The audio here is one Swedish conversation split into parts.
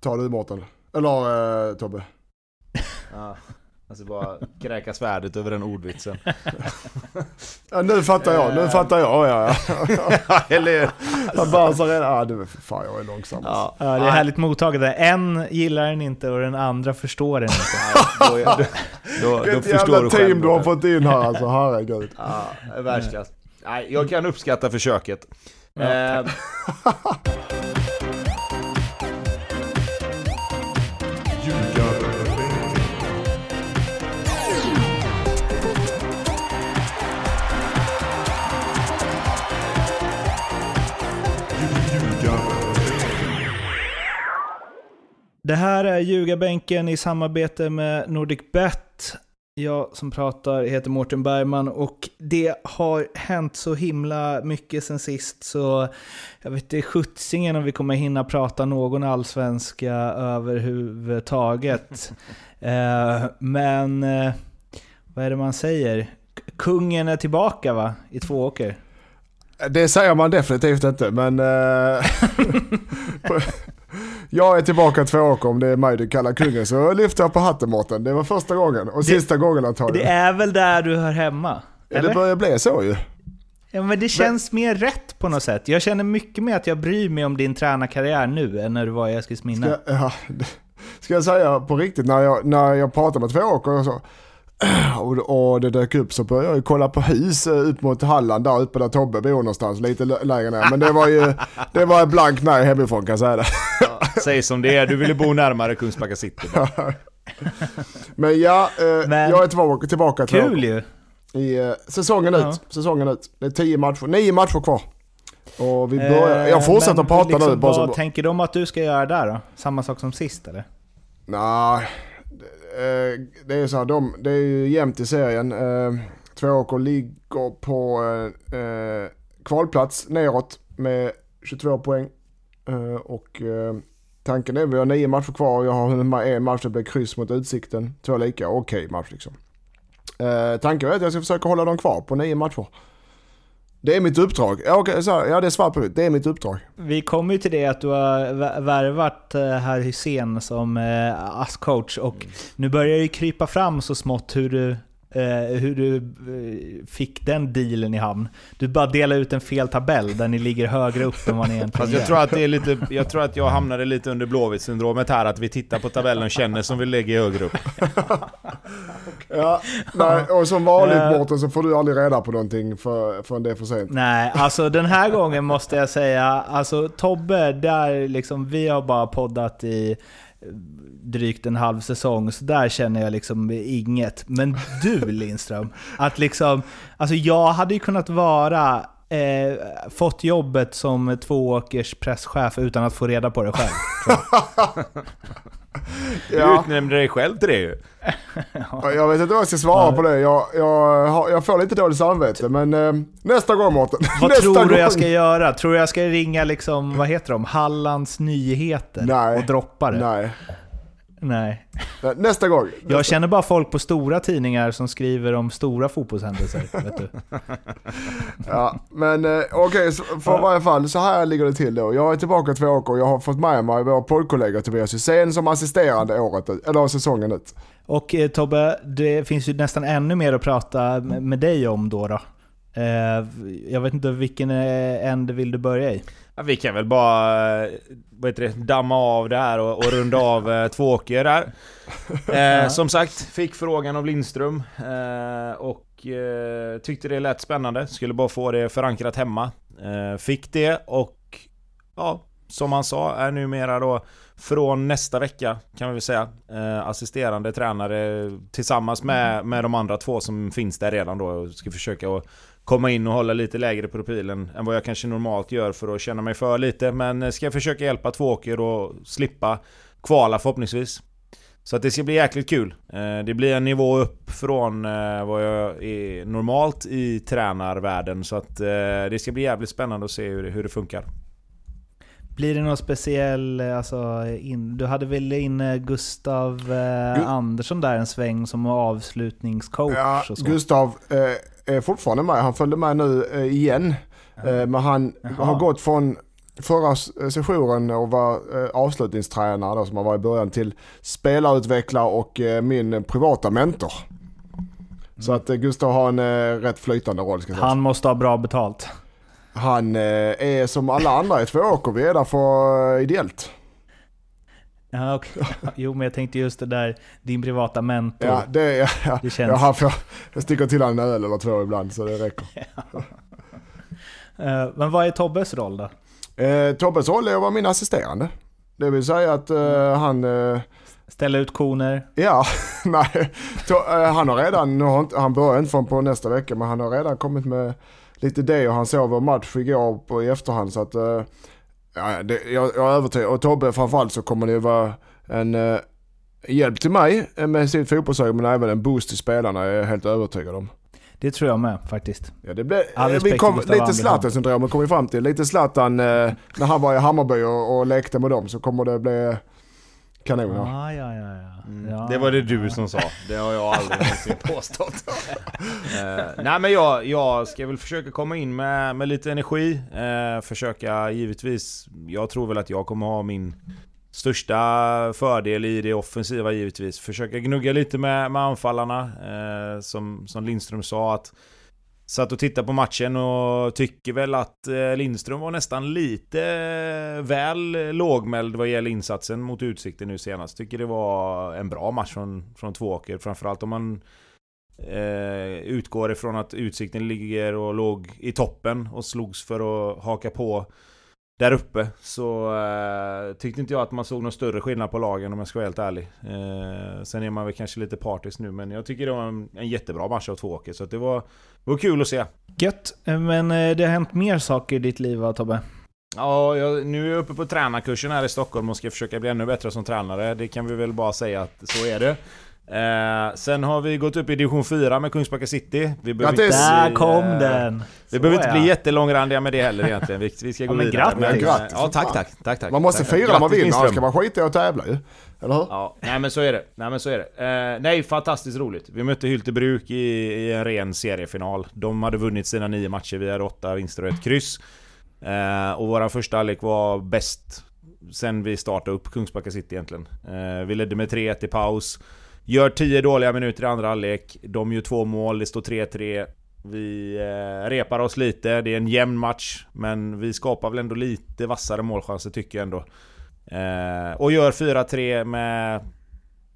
Ta du Mårten. Eller eh, Tobbe. Ja. Alltså bara kräka svärdet över den ordvitsen. Ja, nu fattar jag, nu fattar jag. Ja, ja. Eller hur? Han bara så redan, ja du, fan jag är långsam. Ja, Ja, det är härligt mottaget. En gillar den inte och den andra förstår den inte. då, då, då, då förstår du team själv. du har fått in här alltså, herregud. Ja, världsklass. Nej, jag kan uppskatta försöket. Ja, Det här är Ljugarbänken i samarbete med NordicBet. Jag som pratar heter Mårten Bergman och det har hänt så himla mycket sen sist så jag vet inte sjuttsingen om vi kommer hinna prata någon allsvenska överhuvudtaget. eh, men eh, vad är det man säger? Kungen är tillbaka va? I Tvååker. Det säger man definitivt inte, men... eh, jag är tillbaka två år om det är mig du kallar kungen, så lyfter jag på hatten Mårten. Det var första gången, och sista gången Det antagligen. är väl där du hör hemma? Ja, Eller? det börjar bli så ju. Ja, men det känns mer rätt på något sätt. Jag känner mycket mer att jag bryr mig om din tränarkarriär nu än när du var i Eskilsminne. Ska, ja, det- ska jag säga på riktigt, när jag, när jag pratade med två åker och så, och, och det dök upp så började jag ju kolla på hus eh, ut mot Halland där uppe där Tobbe bor någonstans, lite lä- lägre ner. Men det var ju, det var ett blankt nej hemifrån kan jag säga det. Säg som det är, du ville bo närmare Kungsbacka city. Men ja, eh, Men- jag är tillbaka, tillbaka två Kul ju! i eh, säsongen Ja. ut. Säsongen ut. Det är tio matcher, nio matcher kvar. Och vi börjar, jag fortsätter Eh, men att prata liksom, nu. Bara Vad så, tänker de att du ska göra där då? Samma sak som sist eller? Nej, eh, det är så här, de, det är ju jämnt i serien. Eh, Tvååker ligger på eh, eh, kvalplats neråt med 22 poäng. Eh, och eh, tanken är att vi har nio matcher kvar och jag har hunnit med en match, det blir kryss mot Utsikten. Två lika, okej match liksom. Eh, tanken är att jag ska försöka hålla dem kvar på nio matcher. Det är mitt uppdrag. Ja, okej, så här, ja det är svart på vitt. Det är mitt uppdrag. Vi kommer ju till det att du har vä- värvat eh, herr Hysén som eh, ASS-coach och nu börjar det ju krypa fram så smått hur du, hur du eh, fick den dealen i hamn. Du bara delar ut en fel tabell där ni ligger högre upp än vad ni egentligen Fast jag tror att det är lite, jag tror att jag hamnade lite under Blåvitt-syndromet här, att vi tittar på tabellen och känner som vi lägger högre upp. Ja, nej, och som vanligt Eh. Mårten så får du aldrig reda på någonting för, förrän det är för sent. Nej, alltså den här gången måste jag säga, alltså Tobbe, där liksom, vi har bara poddat i eh, drygt en halv säsong, så där känner jag liksom inget. Men du Lindström, att liksom, alltså jag hade ju kunnat vara, eh, fått jobbet som tvååkers presschef utan att få reda på det själv. Du Ja, utnämnde dig själv till det ju. jag vet inte vad jag ska svara Ja. på det. Jag, jag, jag får lite dåligt samvete, men eh, nästa gång Mårten. Vad nästa tror gång. du jag ska göra? Tror du jag ska ringa liksom, vad heter de, Hallands Nyheter Nej. och droppa det? Nej, Nej. Nästa gång. Jag känner bara folk på stora tidningar som skriver om stora fotbollshändelser. vet du. Ja, men eh, okej, så för varje fall så här ligger det till då. Jag är tillbaka två år och jag har fått med mig vår poddkollega Tobias Hysén som assisterande året, eller säsongen ut. Och eh, Tobbe, det finns ju nästan ännu mer att prata med dig om då. då. Eh, jag vet inte vilken eh, ände vill du börja i? Ja, vi kan väl bara eh, vad heter det, damma av det här och, och runda av eh, Tvååker där. Eh, som sagt, fick frågan av Lindström eh, och eh, tyckte det lät spännande. Skulle bara få det förankrat hemma. Eh, fick det och ja, som han sa är numera då från nästa vecka kan vi väl säga eh, assisterande tränare tillsammans med, med de andra två som finns där redan då och ska försöka att komma in och hålla lite lägre profilen än vad jag kanske normalt gör för att känna mig för lite. Men eh, ska försöka hjälpa Tvååker och slippa kvala förhoppningsvis. Så att det ska bli jäkligt kul. Eh, det blir en nivå upp från eh, vad jag är normalt i tränarvärlden. Så att det ska bli jävligt spännande att se hur det, hur det funkar. Blir det någon speciell, eh, alltså, in, du hade väl in Gustav eh, Andersson där en sväng som avslutningscoach Ja? Gustav eh, är fortfarande med. Han följde med nu eh, igen. Eh, men han Jaha. har gått från förra sessionen och var eh, avslutningstränare då, som han var i början till spelarutvecklare och min privata mentor. Så att Gustav har en rätt flytande roll ska jag säga. Han måste ha bra betalt. Han eh, är som alla andra i Tvååker, där för eh, ideellt. Ja, okej. Jo, men jag tänkte just det där, din privata mentor. Ja, det, ja, ja, Det känns- jag, har för, jag sticker till han en öl eller två ibland så det räcker. Eh, Men vad är Tobbes roll då? Eh, Tobbes roll är att vara min assisterande. Det vill säga att eh, han, eh, Ställa ut koner? ja, nej, to, han har redan, nu har inte, han börjar inte förrän på nästa vecka, men han har redan kommit med lite idéer. Han såg vår match igår på, i efterhand så att, eh, ja, det, jag, jag är övertygad. Och Tobbe framförallt så kommer det vara en eh, hjälp till mig eh, med sitt fotbollsöga, men även en boost till spelarna är jag helt övertygad om. Det tror jag med faktiskt. Ja, det blev, eh, vi kom, lite. Zlatan-syndromet kom vi fram till. Lite Zlatan eh, när han var i Hammarby och, och lekte med dem så kommer det bli kanon. Ah, ja, ja, ja. Det var det du som sa. Det har jag aldrig någonsin påstått. Eh, nej men jag, jag ska väl försöka komma in med, med lite energi. Eh, försöka givetvis. Jag tror väl att jag kommer ha min största fördel i det offensiva givetvis. Försöka gnugga lite med, med anfallarna. Eh, som, som Lindström sa att Satt och tittade på matchen och tycker väl att eh, Lindström var nästan lite eh, väl lågmäld vad gäller insatsen mot Utsikten nu senast. Tycker det var en bra match från, från Tvååker. Framförallt om man eh, utgår ifrån att Utsikten ligger och låg i toppen och slogs för att haka på där uppe. Så eh, tyckte inte jag att man såg någon större skillnad på lagen om jag ska vara helt ärlig. Eh, sen är man väl kanske lite partisk nu men jag tycker det var en, en jättebra match av Tvååker. Så det var, var kul att se. Gött. Eh, Men eh, det har hänt mer saker i ditt liv va, Tobbe? Ja, jag, nu är jag uppe på tränarkursen här i Stockholm och ska försöka bli ännu bättre som tränare. Det kan vi väl bara säga att så är det. Eh, sen har vi gått upp i division 4 med Kungsbacka City. Vi Grattis! inte Där bli, kom eh, den! Vi Så behöver inte ja. bli jättelångrandiga med det heller egentligen. Vi, vi ska gå Ja, men vidare. grattis. Men, eh, Grattis, Ja, tack, tack, tack, tack. Man måste tack, fira när man vinner, annars ska man skita i att tävla ju. Eller hur? Ja, nej men så är det. Nej men så är det. Eh, nej, fantastiskt roligt. Vi mötte Hyltebruk i, i en ren seriefinal. De hade vunnit sina nio matcher, vi hade åtta vinster och ett kryss. Eh, och våran första halvlek var bäst sen vi startade upp Kungsbacka City egentligen. Eh, vi ledde med 3-1 i paus. Gör 10 dåliga minuter i andra halvlek. De gör två mål, det står 3-3. Vi eh, repar oss lite, det är en jämn match. Men vi skapar väl ändå lite vassare målchanser tycker jag ändå. Eh, och gör 4-3 med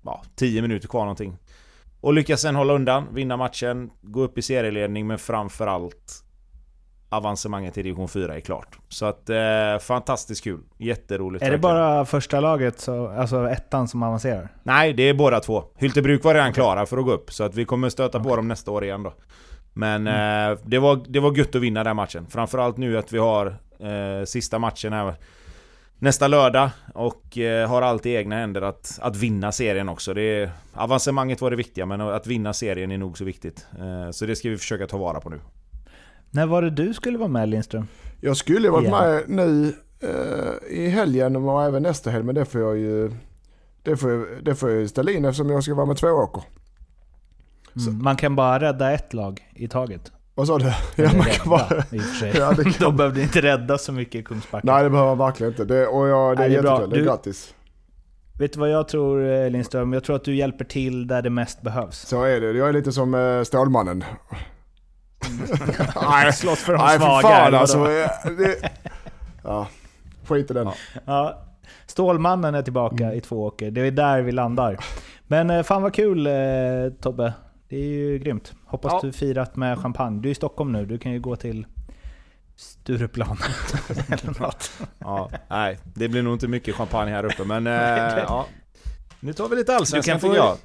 ja, 10 minuter kvar någonting. Och lyckas sen hålla undan, vinna matchen, gå upp i serieledning men framförallt avancemanget till division 4 är klart. Så att eh, fantastiskt kul. Jätteroligt. Är det verkligen. bara första laget, så, alltså ettan, som avancerar? Nej, det är båda två. Hyltebruk var redan klara för att gå upp, så att vi kommer stöta på dem nästa år igen då. Men eh, det, var, det var gött att vinna den matchen. Framförallt nu att vi har eh, sista matchen här nästa lördag och eh, har allt i egna händer att, att vinna serien också. Det är, avancemanget var det viktiga, men att vinna serien är nog så viktigt. Eh, så det ska vi försöka ta vara på nu. När var det du skulle vara med Lindström? Jag skulle varit med nu eh, i helgen och även nästa helg, men det får jag ju det får, jag, det får jag ställa in eftersom jag ska vara med Tvååker. Mm. Man kan bara rädda ett lag i taget. Vad sa du? Ja, man kan bara, i och för sig. ja, det kan, De behövde inte rädda så mycket i Kungsbacka. nej det behöver man verkligen inte. Det, och jag, det är Nej, det är jättekul, Du- grattis. Vet du vad jag tror eh, Lindström? Jag tror att du hjälper till där det mest behövs. Så är det. Jag är lite som eh, Stålmannen. nej, Slåss för de nej svaga. fan eller alltså. Det, ja, skit i den. Ja, Stålmannen är tillbaka Mm. i två åker. Det är där vi landar. Men eh, fan vad kul eh, Tobbe. Det är ju grymt. Hoppas Ja. du firat med champagne. Du är i Stockholm nu. Du kan ju gå till Stureplan eller något. Ja, nej, det blir nog inte mycket champagne här uppe, men eh, ja. Nu tar vi lite allsvenskan tycker få- jag.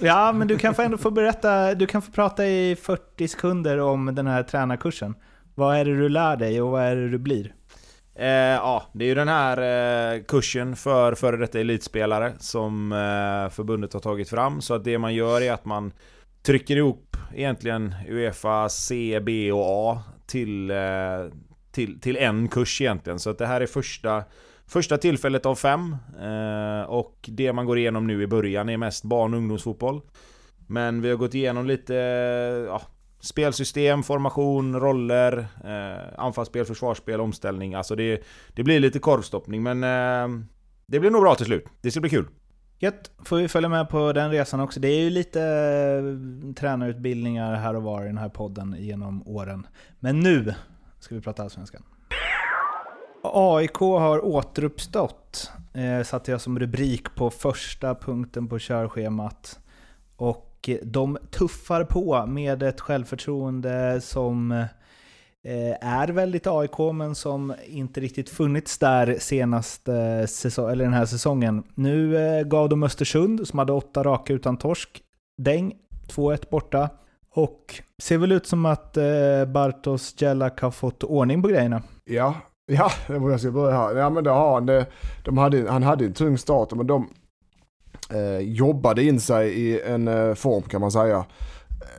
Ja, men du kan få ändå få berätta. Du kan få prata i 40 sekunder om den här tränarkursen. Vad är det du lär dig och vad är det du blir? Eh, ja, det är ju den här eh, kursen för före detta elitspelare som eh, förbundet har tagit fram. Så att det man gör är att man trycker ihop egentligen Uefa C, B och A till, eh, till, till en kurs egentligen. Så att det här är första, första tillfället av fem. Eh, och det man går igenom nu i början är mest barn och ungdomsfotboll. Men vi har gått igenom lite eh, ja, Spelsystem, formation, roller, eh, anfallsspel, försvarsspel, omställning. Alltså det, det blir lite korvstoppning men eh, det blir nog bra till slut. Det ska bli kul. Gött, får vi följa med på den resan också. Det är ju lite eh, tränarutbildningar här och var i den här podden genom åren. Men nu ska vi prata Allsvenskan. AIK har återuppstått, eh, satte jag som rubrik på första punkten på körschemat. Och eh, de tuffar på med ett självförtroende som eh, är väldigt AIK, men som inte riktigt funnits där senaste säsong, eller den här säsongen. Nu eh, gav de Östersund, som hade åtta raka utan torsk, däng, 2-1 borta. Och ser väl ut som att eh, Bartos Jellak har fått ordning på grejerna. Ja, ja, det var jag ska börja här. Ja men det har han. Det, de hade, han hade en tung start men de eh, jobbade in sig i en eh, form kan man säga. Eh,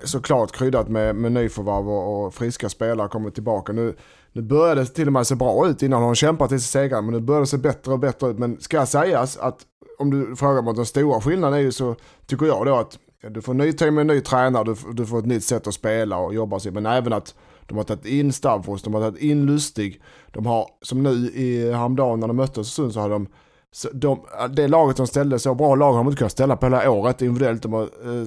såklart kryddat med, med nyförvärv och, och friska spelare kommer tillbaka. Nu, nu börjar det till och med se bra ut innan de kämpat till sig segrar men nu börjar det se bättre och bättre ut. Men ska sägas att om du frågar mig den stora skillnaden är ju så tycker jag då att du får ny team med en ny tränare, du, du får ett nytt sätt att spela och jobba sig. Men även att de har tagit in Stavros, de har tagit in Lustig. De har, som nu i häromdagen när de mötte Östersund så har de, de, det laget de ställde, så bra lag har de inte kunnat ställa på hela året individuellt. De har eh,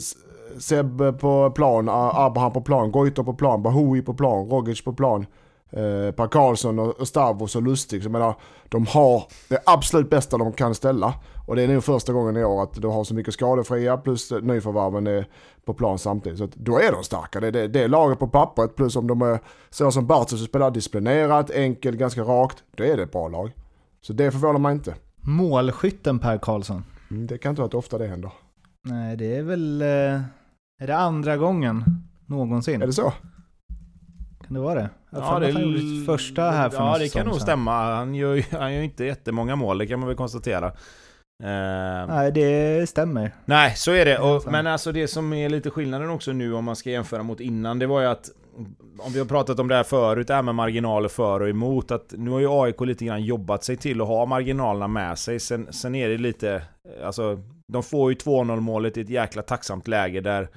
Seb på plan, Abraham på plan, Goitom på plan, Bahoui på plan, Rogic på plan. Eh, per Karlsson och Stavros och Lustig. Så jag menar, de har det absolut bästa de kan ställa. Och det är nog första gången i år att du har så mycket skadefria plus nyförvärven är på plan samtidigt. Så då är de starka. Det är det, det är laget på pappret plus om de är så som Bartos spelar disciplinerat, enkelt, ganska rakt. Då är det ett bra lag. Så det förvånar mig inte. Målskytten Per Karlsson. Mm, det kan inte vara att ofta det händer. Nej, det är väl... Eh, är det andra gången någonsin? Är det så? Kan det vara det? Jag Ja, det, han gjorde första här för ja, det kan nog stämma. Han gör ju han gör inte jättemånga mål, det kan man väl konstatera. Eh, Nej, det stämmer. Nej, så är det. Och, men alltså det som är lite skillnaden också nu om man ska jämföra mot innan, det var ju att om vi har pratat om det här förut, det här med marginaler för och emot, att nu har ju AIK lite grann jobbat sig till att ha marginalerna med sig. Sen, sen är det lite, alltså, de får ju 2-0 målet i ett jäkla tacksamt läge där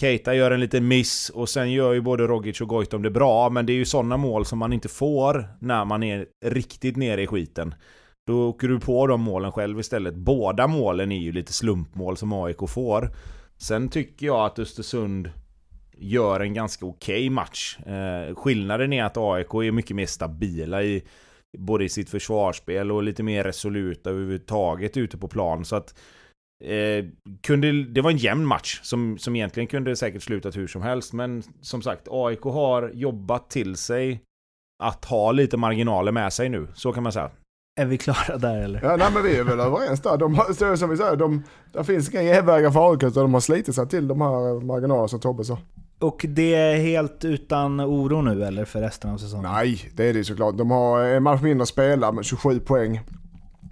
Keita gör en liten miss och sen gör ju både Rogic och Goitom det bra, men det är ju sådana mål som man inte får när man är riktigt nere i skiten. Då åker du på de målen själv istället. Båda målen är ju lite slumpmål som AIK får. Sen tycker jag att Östersund gör en ganska okej match. Eh, skillnaden är att AIK är mycket mer stabila i både i sitt försvarsspel och lite mer resoluta överhuvudtaget ute på plan. Så att eh, kunde, det var en jämn match som, som egentligen kunde säkert slutat hur som helst. Men som sagt, AIK har jobbat till sig att ha lite marginaler med sig nu. Så kan man säga. Är vi klara där eller? Ja, nej men vi är väl överens där. De har, så som vi säger, de, där finns inga genvägar för AIK utan de har slitit sig till de här marginalerna som Tobbe sa. Och det är helt utan oro nu eller för resten av säsongen? Nej, det är det såklart. De har en match mindre att spela med 27 poäng.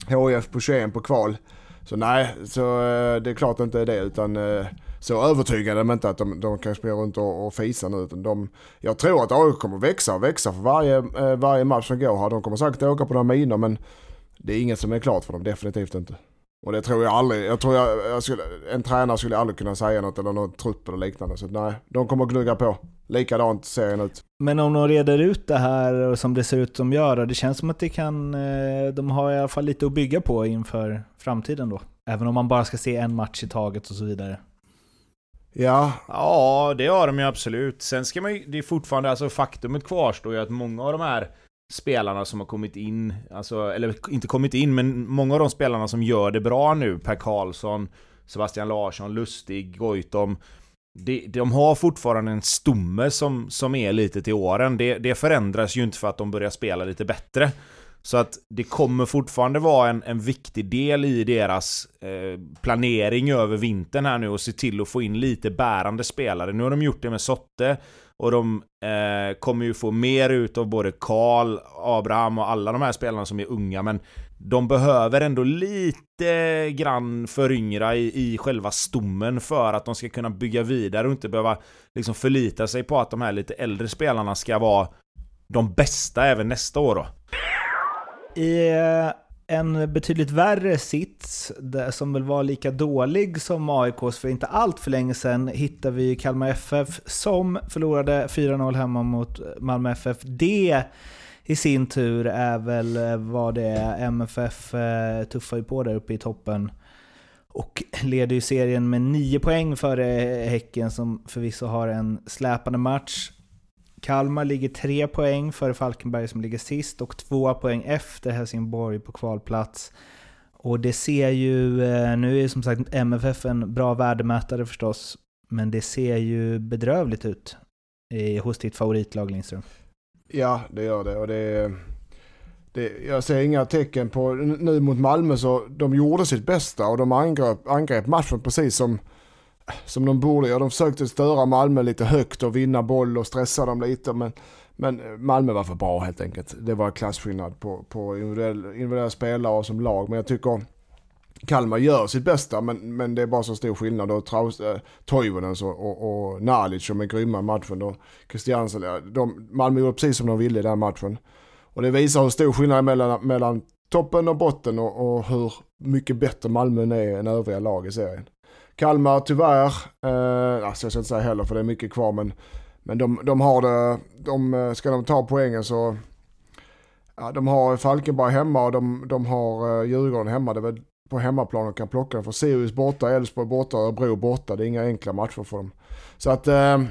HIF på 21 på kval. Så nej, så eh, det är klart det inte är det utan eh, så övertygade de inte att de, de kan spela runt och, och fisa nu. Utan de, jag tror att AIK kommer växa och växa för varje, eh, varje match som går här. De kommer säkert åka på några miner men det är inget som är klart för dem, definitivt inte. Och det tror jag aldrig, jag tror jag, jag skulle, en tränare skulle aldrig kunna säga något eller någon trupp eller liknande. Så nej, de kommer att gnugga på. Likadant ser den ut. Men om de reder ut det här och som det ser ut som gör, det känns som att det kan, eh, de har i alla fall lite att bygga på inför framtiden då. Även om man bara ska se en match i taget och så vidare. Ja, Ja, det har de ju absolut. Sen ska man ju, det är fortfarande, alltså faktumet kvarstår ju att många av de här spelarna som har kommit in, alltså, eller inte kommit in, men många av de spelarna som gör det bra nu, Per Karlsson, Sebastian Larsson, Lustig, Goitom, de, de har fortfarande en stomme som, som är lite till åren. Det, det förändras ju inte för att de börjar spela lite bättre. Så att det kommer fortfarande vara en, en viktig del i deras eh, planering över vintern här nu och se till att få in lite bärande spelare. Nu har de gjort det med Sotte och de eh, kommer ju få mer ut av både Karl, Abraham och alla de här spelarna som är unga men de behöver ändå lite grann föryngra i, i själva stommen för att de ska kunna bygga vidare och inte behöva liksom förlita sig på att de här lite äldre spelarna ska vara de bästa även nästa år då. I eh, en betydligt värre sits, som väl var lika dålig som AIKs för inte allt för länge sedan, hittar vi Kalmar FF som förlorade 4-0 hemma mot Malmö FF. Det i sin tur är väl eh, vad det är. MFF eh, tuffar ju på där uppe i toppen. Och leder ju serien med 9 poäng före Häcken som förvisso har en släpande match. Kalmar ligger tre poäng före Falkenberg som ligger sist och två poäng efter Helsingborg på kvalplats. Och det ser ju, eh, nu är ju som sagt MFF en bra värdemätare förstås, men det ser ju bedrövligt ut hos ditt favoritlag Lindström. Ja, det gör det. Och det, det, jag ser inga tecken på, nu mot Malmö så de gjorde sitt bästa och de angrep, angrep matchen precis som, som de borde göra. De försökte störa Malmö lite högt och vinna boll och stressa dem lite. Men, men Malmö var för bra helt enkelt. Det var klasskillnad på, på individuella, individuella spelare och som lag. Men jag tycker Kalmar gör sitt bästa men, men det är bara så stor skillnad. Och Traus, eh, Toivonen och, och, och Nalic som är grymma i matchen. Och Christiansen, de, Malmö gjorde precis som de ville i den matchen. Och det visar hur stor skillnad mellan, mellan toppen och botten och, och hur mycket bättre Malmö är än övriga lag i serien. Kalmar tyvärr, eh, alltså jag ska inte säga heller för det är mycket kvar men, men de, de har det, de, eh, ska de ta poängen så Ja, de har Falkenberg hemma och de, de har eh, Djurgården hemma. Det är väl på hemmaplan de kan plocka dem För Sirius borta, Elfsborg borta, Örebro borta. Det är inga enkla matcher för dem. Så att eh,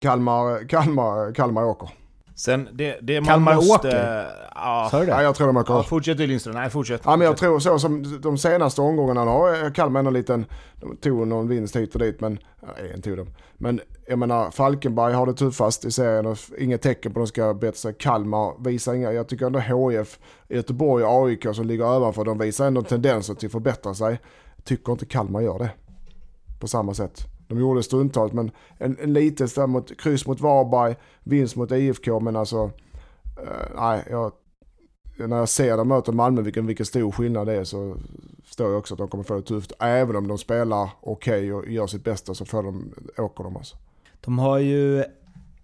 Kalmar, Kalmar, Kalmar åker. Sen det, det man Kalmar måste... åker? Ja, Sa du det? Ja, jag tror de åker. ja, Ja, fortsätt du Lindström. Nej, fortsätt. men jag tror så som de senaste omgångarna har Kalmar ändå en liten, de tog någon vinst hit och dit men, ja, en tog de. Men jag menar Falkenberg har det tuffast i serien och inget tecken på att de ska bättra sig. Kalmar visar inga, jag tycker ändå HIF, Göteborg och AIK som ligger ovanför, de visar ändå tendenser till att förbättra sig. Tycker inte Kalmar gör det på samma sätt. De gjorde stundtals men en, en litet där mot, kryss mot Varberg, vinst mot IFK men alltså, eh, nej, jag, när jag ser dem möta Malmö vilken, vilken stor skillnad det är så förstår jag också att de kommer få det tufft. Även om de spelar okej okay och gör sitt bästa så får de, åker de alltså. De har ju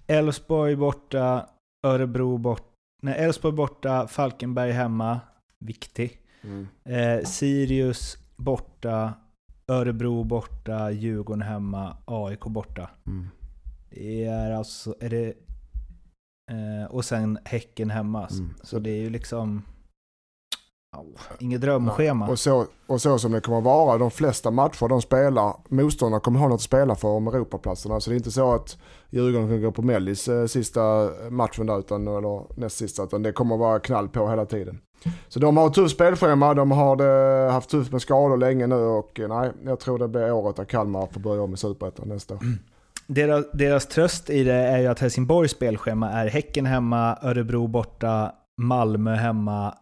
Elfsborg borta, Örebro borta, nej Elfsborg borta, Falkenberg hemma, viktig. Mm. Eh, Sirius borta, Örebro borta, Djurgården hemma, AIK borta. Mm. Det är alltså, är det, eh, och sen Häcken hemma. Mm. Så det är ju liksom, inget drömschema. Och så, och så som det kommer att vara, de flesta matcher de spelar, motståndarna kommer ha något att spela för om Europaplatserna. Så det är inte så att Djurgården kan gå på mellis eh, sista matchen där, utan, eller näst sista, utan det kommer att vara knall på hela tiden. Så de har ett tufft spelschema, de har det, haft tufft med skador länge nu och eh, nej, jag tror det blir året där Kalmar får börja om i Superettan nästa år. Deras, deras tröst i det är ju att Helsingborgs spelschema är Häcken hemma, Örebro borta, Malmö hemma,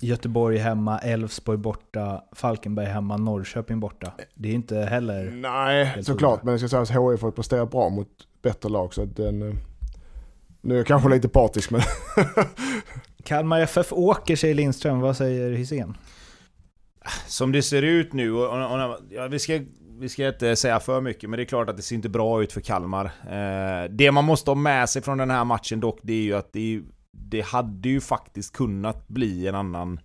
Göteborg hemma, Elfsborg borta, Falkenberg hemma, Norrköping borta. Det är inte heller... Nej, såklart. Men det ska sägas att HIF har presterat bra mot bättre lag. Så att den, eh, nu är jag kanske lite partisk men... Kalmar FF åker, säger Lindström. Vad säger Hysén? Som det ser ut nu, och, och, och, ja, vi, ska, vi ska inte säga för mycket, men det är klart att det ser inte bra ut för Kalmar. Eh, det man måste ha med sig från den här matchen dock, det är ju att det, är, det hade ju faktiskt kunnat bli en annan,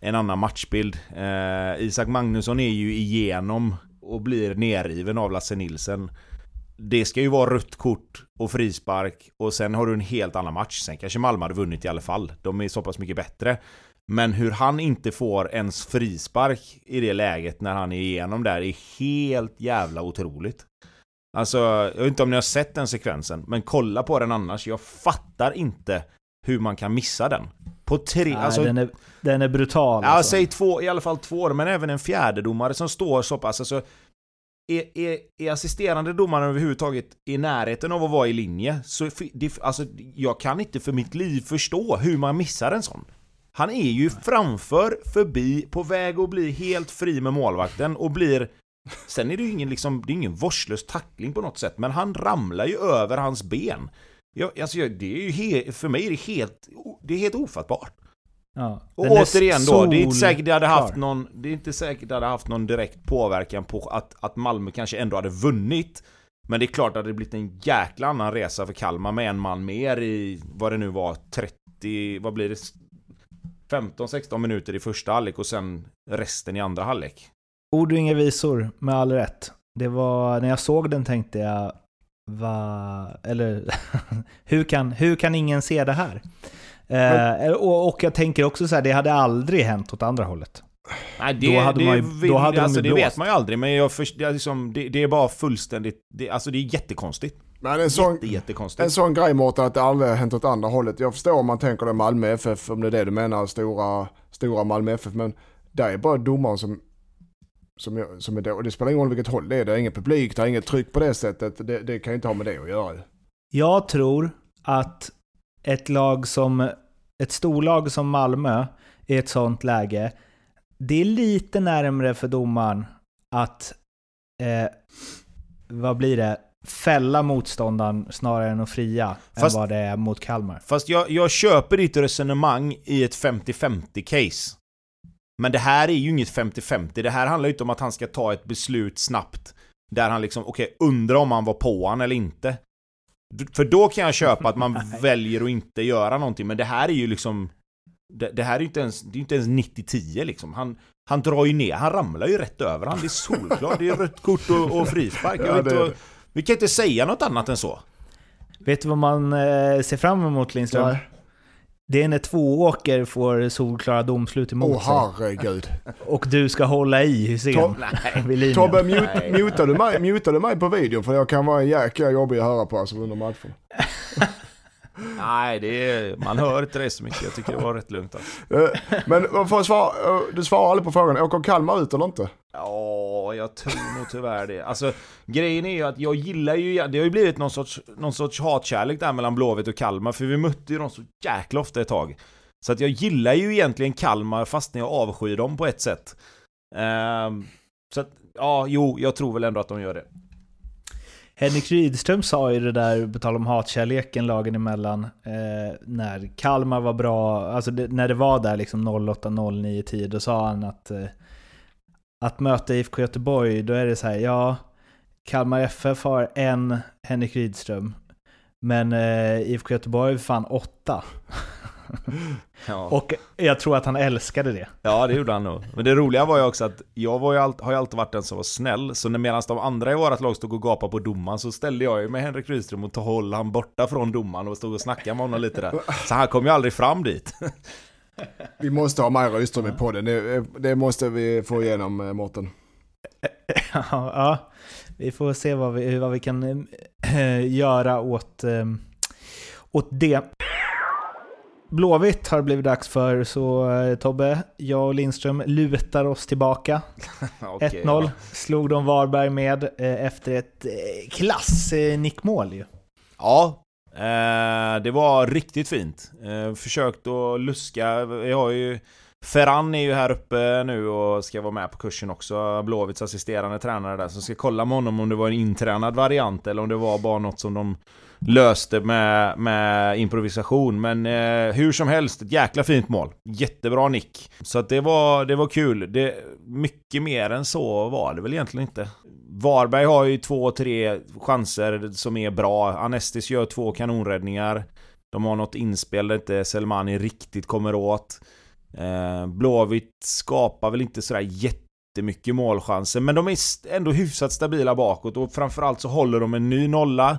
en annan matchbild. Eh, Isak Magnusson är ju igenom och blir nerriven av Lasse Nilsen. Det ska ju vara rött kort och frispark och sen har du en helt annan match. Sen kanske Malmö hade vunnit i alla fall. De är så pass mycket bättre. Men hur han inte får ens frispark i det läget när han är igenom där är helt jävla otroligt. Alltså, jag vet inte om ni har sett den sekvensen, men kolla på den annars. Jag fattar inte hur man kan missa den. På tre... Nej, alltså, den, är, den är brutal. Ja, alltså. säg två, i alla fall två, men även en fjärde domare som står så pass, alltså är, är, är assisterande domaren överhuvudtaget i närheten av att vara i linje, så det, alltså, jag kan inte för mitt liv förstå hur man missar en sån. Han är ju framför, förbi, på väg att bli helt fri med målvakten och blir... Sen är det ju ingen, liksom, det är ingen vårdslös tackling på något sätt, men han ramlar ju över hans ben. Jag, alltså, det är ju he, för mig är det helt, det är helt ofattbart. Ja, Och återigen då, det är inte säkert det hade haft någon, det är inte säkert det hade haft någon direkt påverkan på att, att Malmö kanske ändå hade vunnit. Men det är klart att det blivit en jäkla annan resa för Kalmar med en man mer i, vad det nu var, 30, vad blir det? 15-16 minuter i första halvlek och sen resten i andra halvlek. Ord och inga visor, med all rätt. Det var, när jag såg den tänkte jag, va, eller hur, kan, hur kan ingen se det här? Eh, och, och jag tänker också så här, det hade aldrig hänt åt andra hållet. Nej, det, Då hade det, man ju- vill- då hade de alltså, ju det vet man ju aldrig, men jag först, det, är liksom, det, det är bara fullständigt... Det, alltså det är jättekonstigt. Men en sån, Jätte, en sån grej Mårten att det aldrig har hänt åt andra hållet. Jag förstår om man tänker det Malmö FF, om det är det du menar, stora, stora Malmö FF. Men det är bara domaren som, som, jag- som är då. Det spelar ingen roll vilket håll det är. Det är ingen publik, det är inget tryck på det sättet. Det, det kan ju inte ha med det att göra. Jag tror att ett lag som, ett storlag som Malmö i ett sånt läge, det är lite närmre för domaren att, eh, vad blir det, fälla motståndaren snarare än att fria Fast- än vad det är mot Kalmar. Fast jag, jag köper ditt resonemang i ett 50-50 case. Men det här är ju inget 50-50. Det här handlar ju inte om att han ska ta ett beslut snabbt. Där han liksom, okej, undrar om han var på han eller inte. För då kan jag köpa att man väljer att inte göra någonting. Men det här är ju liksom... Det, det här är ju inte ens, det är inte ens 90-10 liksom. Han, han drar ju ner, han ramlar ju rätt över han. Det är solklart. Det är rött kort och, och frispark. Ja, inte, vi kan inte säga något annat än så. Vet du vad man eh, ser fram emot Lindström? Nej. Det är när Tvååker får solklara domslut emot Åh herregud. Och du ska hålla i Hysén. Tobbe, mute, Nej. mutar, du mig, mutar du mig på videon? För jag kan vara en jäkla jobbig att höra på alltså, under matchen. Nej, det är, man hör inte det så mycket. Jag tycker det var rätt lugnt. Alltså. Eh, Men jag svara, eh, du svarar aldrig på frågan, åker Kalmar ut eller inte? Ja, jag tror nog tyvärr det. Alltså, grejen är ju att jag gillar ju, det har ju blivit någon sorts, någon sorts hatkärlek där mellan Blåvitt och Kalmar, för vi mötte ju dem så jäkla ofta ett tag. Så att jag gillar ju egentligen Kalmar fast när jag avskyr dem på ett sätt. Ehm, så att, ja, jo, jag tror väl ändå att de gör det. Henrik Rydström sa ju det där, på tal om hatkärleken lagen emellan, eh, när Kalmar var bra, alltså det, när det var där liksom 08-09-10, då sa han att eh, att möta IFK Göteborg, då är det så här, ja, Kalmar FF har en Henrik Rydström, men eh, IFK Göteborg är fan åtta. Ja. Och jag tror att han älskade det. Ja, det gjorde han nog. Men det roliga var ju också att jag var ju all, har ju alltid varit den som var snäll, så när medan de andra i vårat lag stod och gapade på domaren så ställde jag ju med Henrik Rydström och tog håll han borta från domaren och stod och snackade med honom lite där. Så han kom ju aldrig fram dit. Vi måste ha Maja Rydström i podden, det, det måste vi få igenom eh, Mårten. Ja, ja, vi får se vad vi, vad vi kan eh, göra åt, eh, åt det. Blåvitt har det blivit dags för, så eh, Tobbe, jag och Lindström lutar oss tillbaka. Okej, 1-0 slog de Varberg med eh, efter ett eh, klass-nickmål ju. Ja, det var riktigt fint. Försökt att luska, vi har ju Ferran är ju här uppe nu och ska vara med på kursen också, Blåvitts assisterande tränare där, så ska kolla med honom om det var en intränad variant eller om det var bara något som de löste med, med improvisation. Men eh, hur som helst, ett jäkla fint mål. Jättebra nick. Så att det var, det var kul. Det, mycket mer än så var det väl egentligen inte. Varberg har ju två, tre chanser som är bra. Anestis gör två kanonräddningar. De har något inspel där inte Selmani riktigt kommer åt. Eh, Blåvitt skapar väl inte sådär jättemycket målchanser, men de är ändå hyfsat stabila bakåt och framförallt så håller de en ny nolla.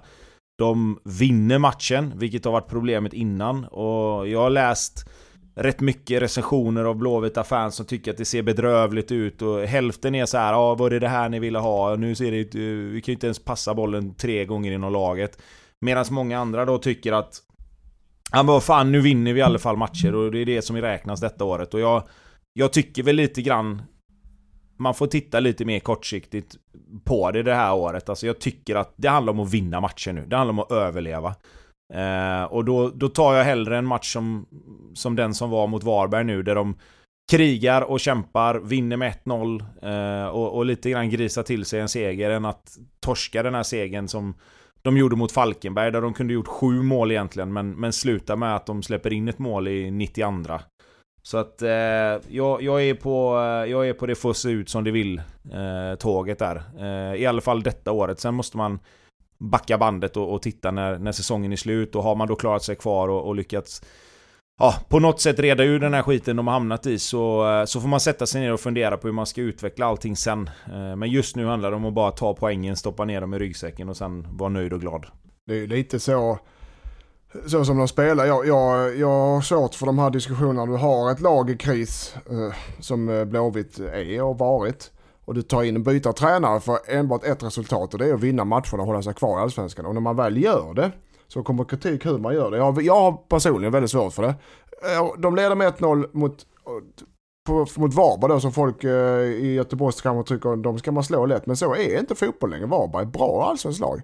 De vinner matchen, vilket har varit problemet innan. Och jag har läst rätt mycket recensioner av Blåvita fans som tycker att det ser bedrövligt ut och hälften är så här, ja var det det här ni ville ha? Nu ser det eh, vi kan ju inte ens passa bollen tre gånger inom laget. Medan många andra då tycker att Ja men vad fan, nu vinner vi i alla fall matcher och det är det som räknas detta året och jag Jag tycker väl lite grann man får titta lite mer kortsiktigt På det det här året, alltså jag tycker att det handlar om att vinna matcher nu, det handlar om att överleva. Eh, Och då, då tar jag hellre en match som Som den som var mot Varberg nu, där de Krigar och kämpar, vinner med 1-0 eh, och, och lite grann grisar till sig en seger än att torska den här segern som de gjorde mot Falkenberg där de kunde gjort sju mål egentligen men, men slutar med att de släpper in ett mål i 92 så att eh, jag, jag, är på, eh, jag är på det får se ut som det vill eh, tåget där. Eh, I alla fall detta året. Sen måste man backa bandet och, och titta när, när säsongen är slut och har man då klarat sig kvar och, och lyckats ja, på något sätt reda ur den här skiten de har hamnat i så, eh, så får man sätta sig ner och fundera på hur man ska utveckla allting sen. Eh, men just nu handlar det om att bara ta poängen, stoppa ner dem i ryggsäcken och sen vara nöjd och glad. Det är ju lite så, så som de spelar. Jag, jag, jag har svårt för de här diskussionerna. Du har ett lag i kris eh, som eh, Blåvitt är och varit. Och du tar in och byter tränare för enbart ett resultat och det är att vinna matcherna och hålla sig kvar i allsvenskan. Och när man väl gör det så kommer kritik hur man gör det. Jag, jag har personligen väldigt svårt för det. Eh, de leder med 1-0 mot, på, mot Varberg då som folk eh, i Göteborgs kanske tycker de ska man slå lätt. Men så är inte fotboll längre. Varberg är ett bra allsvenskt lag.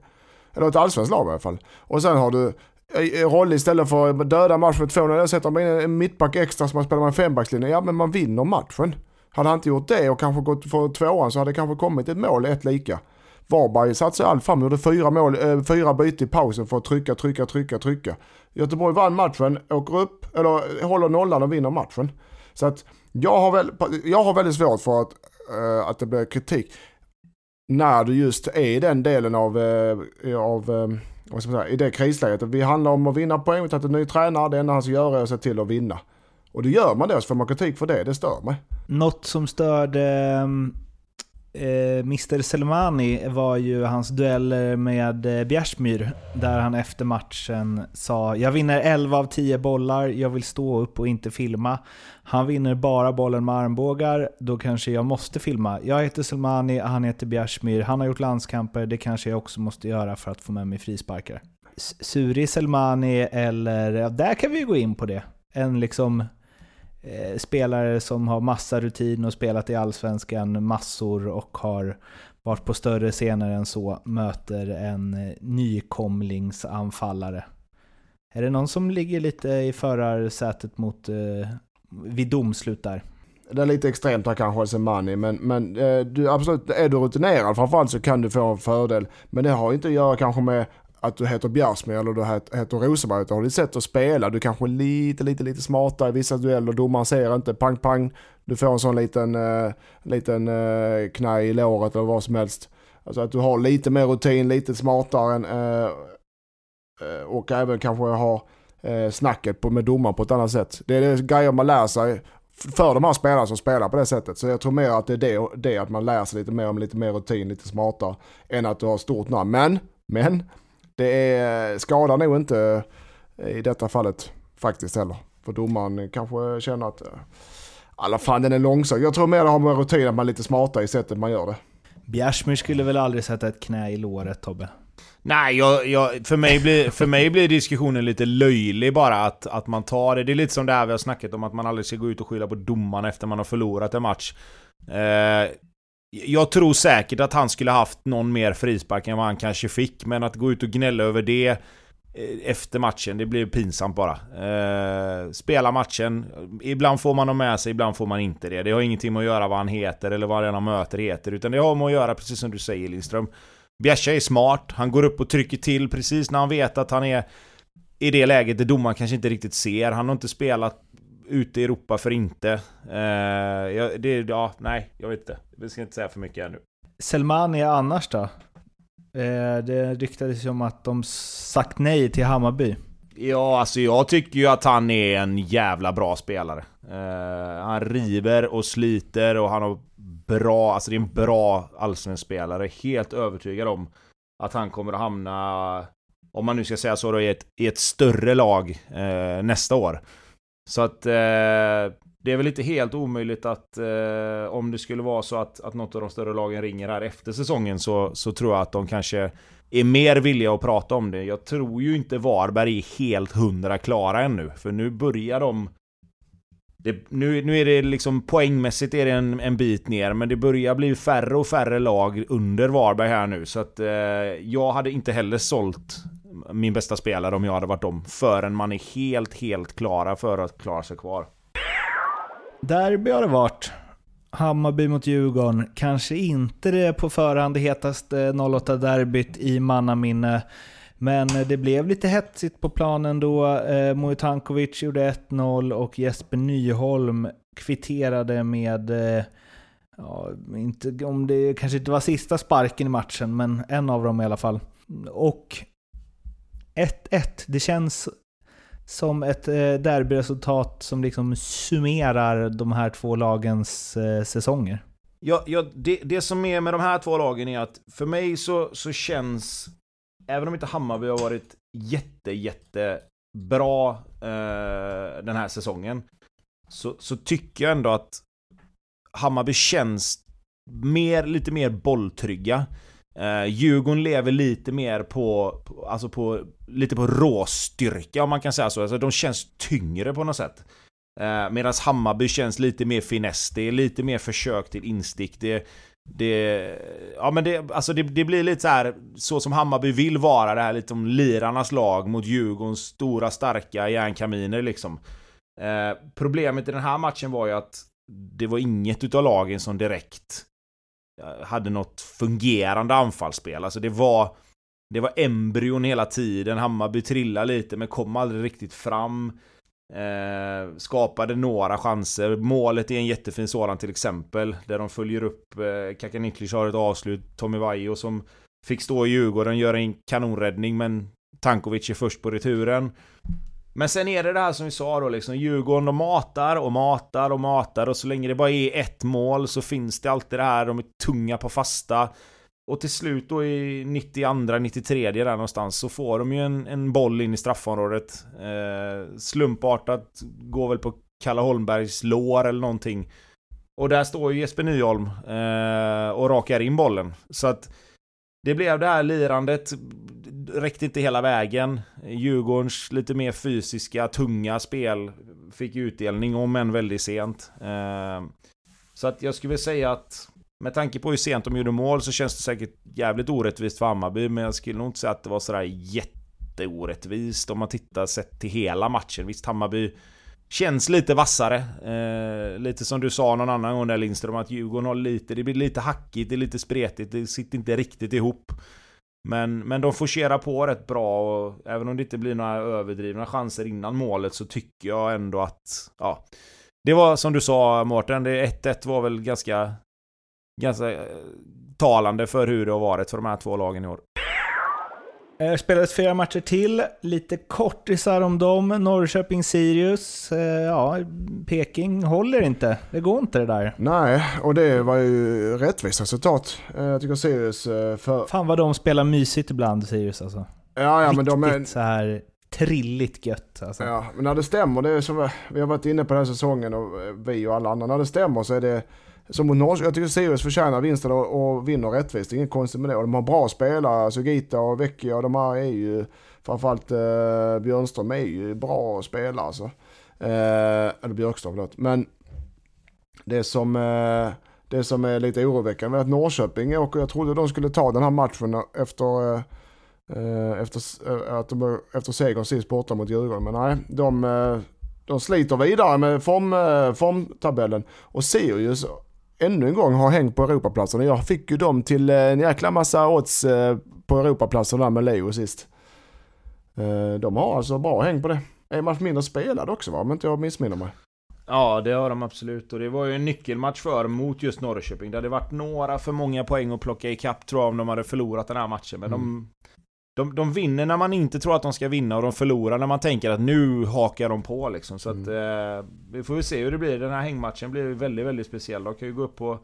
Eller ett allsvenskt lag i alla fall. Och sen har du Eh, eh, roll Rolle istället för att döda matchen med 2-0. Jag sätter man in en mittback extra som man spelar med en fembackslinje. Ja men man vinner matchen. Hade han inte gjort det och kanske gått för tvåan så hade det kanske kommit ett mål, ett lika. Varberg satsade allt fram, gjorde fyra, mål, äh, fyra byte i pausen för att trycka, trycka, trycka, trycka. Göteborg vann matchen, åker upp, eller håller nollan och vinner matchen. Så att jag har, väl, jag har väldigt svårt för att, äh, att det blir kritik. När du just är i den delen av, äh, av vad ska man säga, i det krisläget. Vi handlar om att vinna poäng, vi har tagit en ny tränare, det enda han ska göra är att se till att vinna. Och då gör man det så får man kritik för det, det stör mig. Något som störde ehm, Eh, Mr Selmani var ju hans dueller med eh, Bjärsmyr. Där han efter matchen sa “Jag vinner 11 av 10 bollar, jag vill stå upp och inte filma. Han vinner bara bollen med armbågar, då kanske jag måste filma. Jag heter Selmani, han heter Bjärsmyr, han har gjort landskamper, det kanske jag också måste göra för att få med mig frisparkar.” Suri Selmani eller, ja, där kan vi gå in på det. En liksom eh, spelare som har massa rutin och spelat i Allsvenskan massor och har varit på större scener än så, möter en eh, nykomlingsanfallare. Är det någon som ligger lite i förarsätet mot eh, vid domslut där? Det är lite extremt här kanske, Semani, men, men eh, du, absolut, är du rutinerad framförallt så kan du få en fördel. Men det har inte att göra kanske med att du heter Bjärsmyr eller du heter Rosenberg. Utan har ditt sätt att spela. Du kanske är lite, lite, lite smartare i vissa dueller. Domaren ser inte. Pang, pang. Du får en sån liten, uh, liten uh, knaj i låret eller vad som helst. Alltså att du har lite mer rutin, lite smartare än, uh, uh, och även kanske har snacket på, med domaren på ett annat sätt. Det är det grejer man lär sig för de här spelarna som spelar på det sättet. Så jag tror mer att det är det, det att man lär sig lite mer om lite mer rutin, lite smartare, än att du har stort namn. Men, men, det är, skadar nog inte i detta fallet faktiskt heller. För domaren kanske känner att, alla fan den är långsam. Jag tror mer det har med rutin att man är lite smartare i sättet man gör det. Bjärsmyr skulle väl aldrig sätta ett knä i låret Tobbe? Nej, jag, jag, för, mig blir, för mig blir diskussionen lite löjlig bara att, att man tar det. Det är lite som det här vi har snackat om att man aldrig ska gå ut och skylla på domaren efter man har förlorat en match. Eh, jag tror säkert att han skulle haft någon mer frispark än vad han kanske fick, men att gå ut och gnälla över det eh, efter matchen, det blir pinsamt bara. Eh, spela matchen, ibland får man dem med sig, ibland får man inte det. Det har ingenting med att göra vad han heter eller vad han möter heter, utan det har med att göra precis som du säger Lindström. Bjärsa är smart, han går upp och trycker till precis när han vet att han är i det läget där domaren kanske inte riktigt ser. Han har inte spelat ute i Europa för inte. Eh, det, ja, nej, jag vet inte. Vi ska inte säga för mycket ännu. Selmani annars då? Eh, det ryktades ju om att de sagt nej till Hammarby. Ja, alltså jag tycker ju att han är en jävla bra spelare. Eh, han river och sliter och han har bra, alltså det är en bra allsvensk spelare. Helt övertygad om att han kommer att hamna, om man nu ska säga så då, i ett, i ett större lag eh, nästa år. Så att det är väl inte helt omöjligt att eh, om det skulle vara så att, att något av de större lagen ringer här efter säsongen så, så tror jag att de kanske är mer villiga att prata om det. Jag tror ju inte Varberg är helt hundra klara ännu, för nu börjar de det, nu, nu är det liksom poängmässigt är det en, en bit ner, men det börjar bli färre och färre lag under Varberg här nu. Så att eh, jag hade inte heller sålt min bästa spelare om jag hade varit dem. Förrän man är helt, helt klara för att klara sig kvar. Derby har det varit. Hammarby mot Djurgården. Kanske inte det på förhand hetaste 08-derbyt i mannaminne. Men eh, det blev lite hetsigt på planen då. Eh, gjorde 1-0 och Jesper Nyholm kvitterade med, eh, ja, inte, om det kanske inte var sista sparken i matchen, men en av dem i alla fall. Och 1-1, det känns som ett eh, derbyresultat som liksom summerar de här två lagens eh, säsonger? Ja, ja, det, det som är med de här två lagen är att för mig så, så känns, även om inte Hammarby har varit jätte, jätte bra eh, den här säsongen, så, så tycker jag ändå att Hammarby känns mer, lite mer bolltrygga. Uh, Djurgården lever lite mer på, på, alltså på, lite på råstyrka om man kan säga så. Alltså de känns tyngre på något sätt. Eh, uh, Medan Hammarby känns lite mer finess. Det är lite mer försök till instick. Det, det, ja men det, alltså det, det, blir lite så här så som Hammarby vill vara, det här lite om lirarnas lag mot Djurgårdens stora starka järnkaminer liksom. Uh, problemet i den här matchen var ju att det var inget utav lagen som direkt Eh, hade något fungerande anfallsspel. Alltså det var... Det var embryon hela tiden. Hammarby trillade lite men kom aldrig riktigt fram. Eh, skapade några chanser. Målet är en jättefin sådan till exempel. Där de följer upp eh, Kakanitlic har ett avslut. Tommy Vaiho som fick stå i Djurgården, gör en kanonräddning men Tankovic är först på returen. Men sen är det det här som vi sa då liksom, Djurgården de matar och matar och matar och så länge det bara är ett mål så finns det alltid det här, de är tunga på fasta. Och till slut då i 92, 93 där någonstans så får de ju en, en boll in i straffområdet. Eh, slumpartat går väl på Kalle Holmbergs lår eller någonting. Och där står ju Jesper Nyholm eh, och rakar in bollen. Så att det blev det här lirandet räckte inte hela vägen. Djurgårdens lite mer fysiska, tunga spel fick utdelning, om än väldigt sent. Ehm, så att jag skulle säga att med tanke på hur sent de gjorde mål så känns det säkert jävligt orättvist för Hammarby, men jag skulle nog inte säga att det var sådär jätteorättvist om man tittar sett till hela matchen. Visst, Hammarby känns lite vassare. Eh, lite som du sa någon annan gång där Lindström, att Djurgården har lite, det blir lite hackigt, det är lite spretigt, det sitter inte riktigt ihop. Men, men de forcerar på rätt bra och även om det inte blir några överdrivna chanser innan målet så tycker jag ändå att, ja. Det var som du sa Mårten, 1-1 var väl ganska, ganska eh, talande för hur det har varit för de här två lagen i år. Eh, spelades flera matcher till, lite kortisar om dem. Norrköping-Sirius, eh, ja, Peking håller inte. Det går inte det där. Nej, och det var ju rättvist resultat. Eh, jag tycker Sirius för... Fan vad de spelar mysigt ibland, Sirius alltså. Ja, ja Riktigt men de är... så här trilligt gött alltså. Ja, men när det stämmer, det är som vi har varit inne på den här säsongen och vi och alla andra. När det stämmer så är det som mot Norrköping, jag tycker Sirius förtjänar vinsten och, och vinner rättvist. Det är inget konstigt med det. Och de har bra spelare, alltså Sugita och Vecchia och de här är ju, framförallt eh, Björnström är ju bra spelare alltså. Eh, eller Björkström förlåt. Men det som, eh, det som är lite oroväckande är att Norrköping åker, jag trodde de skulle ta den här matchen efter eh, eh efter, eh, att de, efter segern sist borta mot Djurgården. Men nej, de, eh, de sliter vidare med form, formtabellen. Och Sirius ännu en gång har hängt på Europaplatserna. Jag fick ju dem till eh, en jäkla massa odds eh, på Europaplatserna med Leo sist. Eh, de har alltså bra häng på det. En match mindre spelad också va, om inte jag missminner mig. Ja, det har de absolut. Och det var ju en nyckelmatch för mot just Norrköping. Det hade varit några för många poäng att plocka ikapp tror jag om de hade förlorat den här matchen. Men mm. de de, de vinner när man inte tror att de ska vinna och de förlorar när man tänker att nu hakar de på liksom. Så att mm. eh, vi får väl se hur det blir. Den här hängmatchen blir väldigt, väldigt speciell. De kan ju gå upp på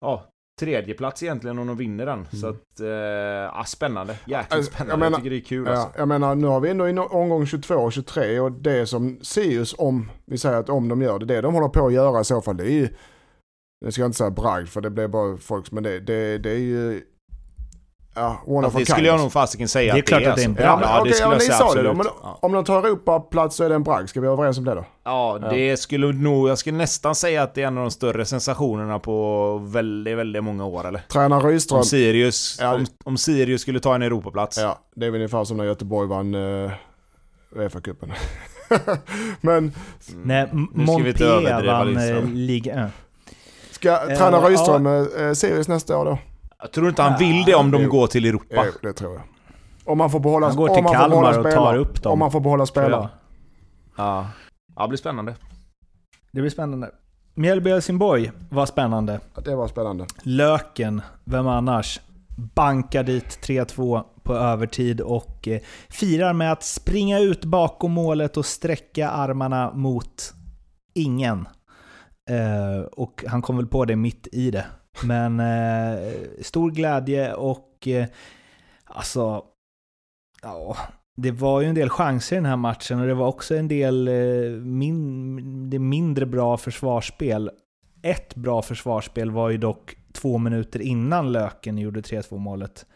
ja, tredje plats egentligen om de vinner den. Mm. Så att, eh, ja, spännande. Jäkligt alltså, spännande. Jag, menar, jag tycker det är kul ja, alltså. Jag menar, nu har vi ändå i omgång 22 och 23 och det som Sirius, om vi säger att om de gör det, det de håller på att göra i så fall, det är ju, nu ska jag inte säga bragd för det blir bara folks, men det, det, det är ju Ja, one alltså, det skulle jag nog fasiken säga det är klart att det är en bragd. Ja, ja, okay, det skulle ja, jag säga absolut. Det, men. Om de tar Europaplats så är det en bragd. Ska vi vara överens om det då? Ja, det ja. skulle nog... Jag skulle nästan säga att det är en av de större sensationerna på väldigt, väldigt många år eller? Tränar Rydström... Om Sirius, ja, om, om, Sirius skulle ta en Europaplats. Ja, det är väl ungefär som när Göteborg vann uh, Uefa-cupen. men... Mm. Nej, Montpellier vann uh, Ligue 1. Ska träna Rydström uh, Sirius nästa år då? Jag tror inte han vill det om de går till Europa. Det, det tror jag. Om man får behålla Han går till Kalmar och tar upp dem. Om man får behålla spelare. Ja. ja, det blir spännande. Det blir spännande. Mjällby Helsingborg var spännande. Ja, det var spännande. Löken, vem annars? bankar dit 3-2 på övertid och eh, firar med att springa ut bakom målet och sträcka armarna mot ingen. Eh, och han kom väl på det mitt i det. Men eh, stor glädje och eh, alltså, ja, det var ju en del chanser i den här matchen och det var också en del eh, min, det mindre bra försvarsspel. Ett bra försvarsspel var ju dock två minuter innan Löken gjorde 3-2 målet.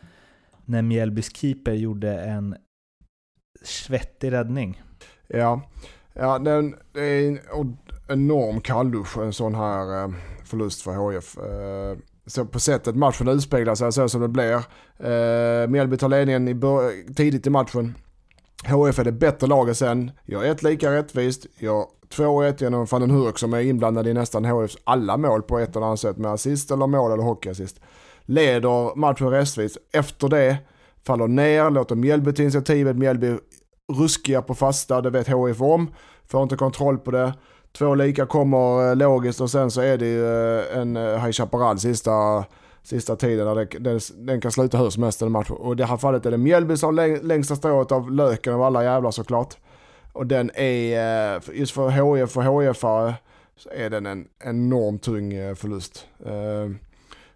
När Mjällbys keeper gjorde en svettig räddning. Ja, ja den, det är en enorm kalldusch en sån här eh, förlust för HF. Eh, så på sättet matchen utspeglar sig så som det blir. Eh, Mjällby tar ledningen i tidigt i matchen. HF är det bättre laget sen. Gör ett lika rättvist. Gör 2-1 genom van den Hurk som är inblandad i nästan HFs alla mål på ett eller annat sätt med assist eller mål eller hockeyassist. Leder matchen rättvist. Efter det faller ner, låter Mjällby till initiativet. Mjällby ruskiga på fasta, det vet HF om. Får inte kontroll på det. Två lika kommer eh, logiskt och sen så är det ju eh, en eh, High Chaparral sista, sista tiden där det, den, den kan sluta hur som helst den matchen. Och i det här fallet är det Mjällby som har längsta strået av löken av alla jävlar såklart. Och den är, just för HIF och HIF-are, så är den en enormt tung förlust.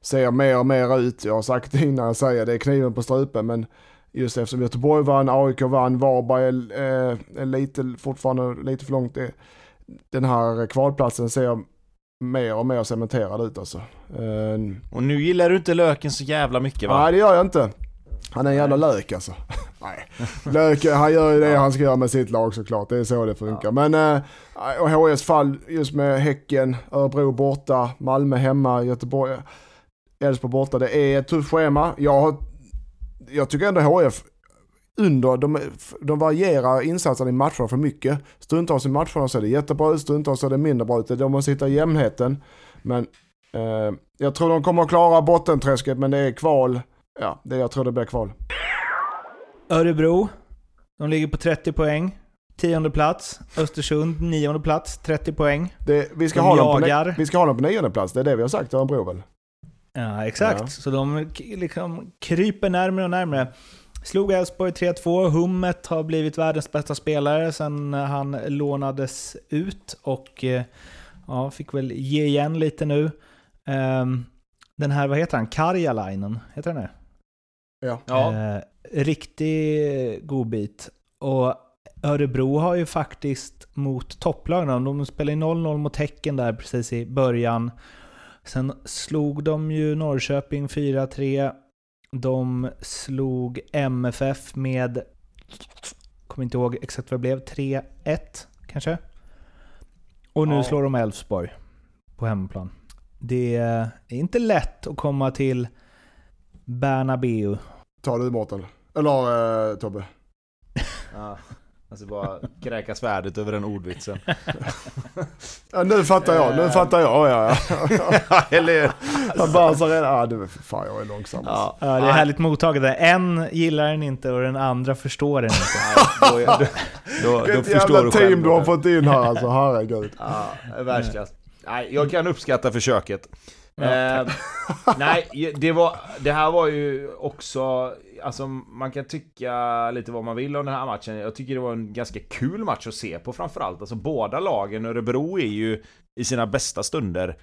ser mer och mer ut, jag har sagt det innan jag säger det är kniven på strupen men just eftersom Göteborg vann, AIK vann, Varberg är, är lite, fortfarande lite för långt. Det, den här kvalplatsen ser mer och mer cementerad ut alltså. Uh, och nu gillar du inte löken så jävla mycket va? Nej det gör jag inte. Han är en jävla lök alltså. Nej. Lök, han gör ju det ja. han ska göra med sitt lag såklart. Det är så det funkar. Ja. Men uh, och HS fall just med Häcken, Örebro borta, Malmö hemma, Göteborg, Elfsborg borta. Det är ett tufft schema. Jag, jag tycker ändå HF under, de, de varierar insatsen i matcherna för mycket. Stundtals i matcherna så är det jättebra ut, stundtals är det mindre bra ut. De måste hitta jämnheten. Men eh, jag tror de kommer att klara bottenträsket men det är kval. Ja, det, jag tror det blir kval. Örebro, de ligger på 30 poäng. Tionde plats. Östersund, nionde plats, 30 poäng. Det, vi, ska ha dem på, vi ska ha dem på nionde plats, det är det vi har sagt Örebro väl? Ja, exakt. Ja. Så de liksom kryper närmare och närmare. Slog Elfsborg 3-2. Hummet har blivit världens bästa spelare sen han lånades ut och eh, ja, fick väl ge igen lite nu. Um, den här, vad heter han? Karjalainen, heter han det? Ja. ja. Uh, riktig godbit. Och Örebro har ju faktiskt mot topplagen, de spelade 0-0 mot Häcken där precis i början. Sen slog de ju Norrköping 4-3 de slog MFF med, kommer inte ihåg exakt vad det blev, 3-1 kanske? Och nu ja. slår de Elfsborg på hemmaplan. Det är inte lätt att komma till Bernabeu. Tar du Mårten? Eller eh, Tobbe? Alltså bara kräka svärdet över den ordvitsen. ja, nu fattar jag, nu fattar jag. Ja, ja. Eller Han bara så redan, ja du, fan jag är långsam. Ja, ja det är härligt mottaget. En gillar den inte och den andra förstår den inte. Då, då, då, Vilket jävla team du har fått in här alltså, herregud. Ja, världsklass. Nej, jag kan uppskatta försöket. Eh, nej, det, var, det här var ju också... Alltså man kan tycka lite vad man vill om den här matchen. Jag tycker det var en ganska kul match att se på framförallt. Alltså båda lagen, Örebro är ju i sina bästa stunder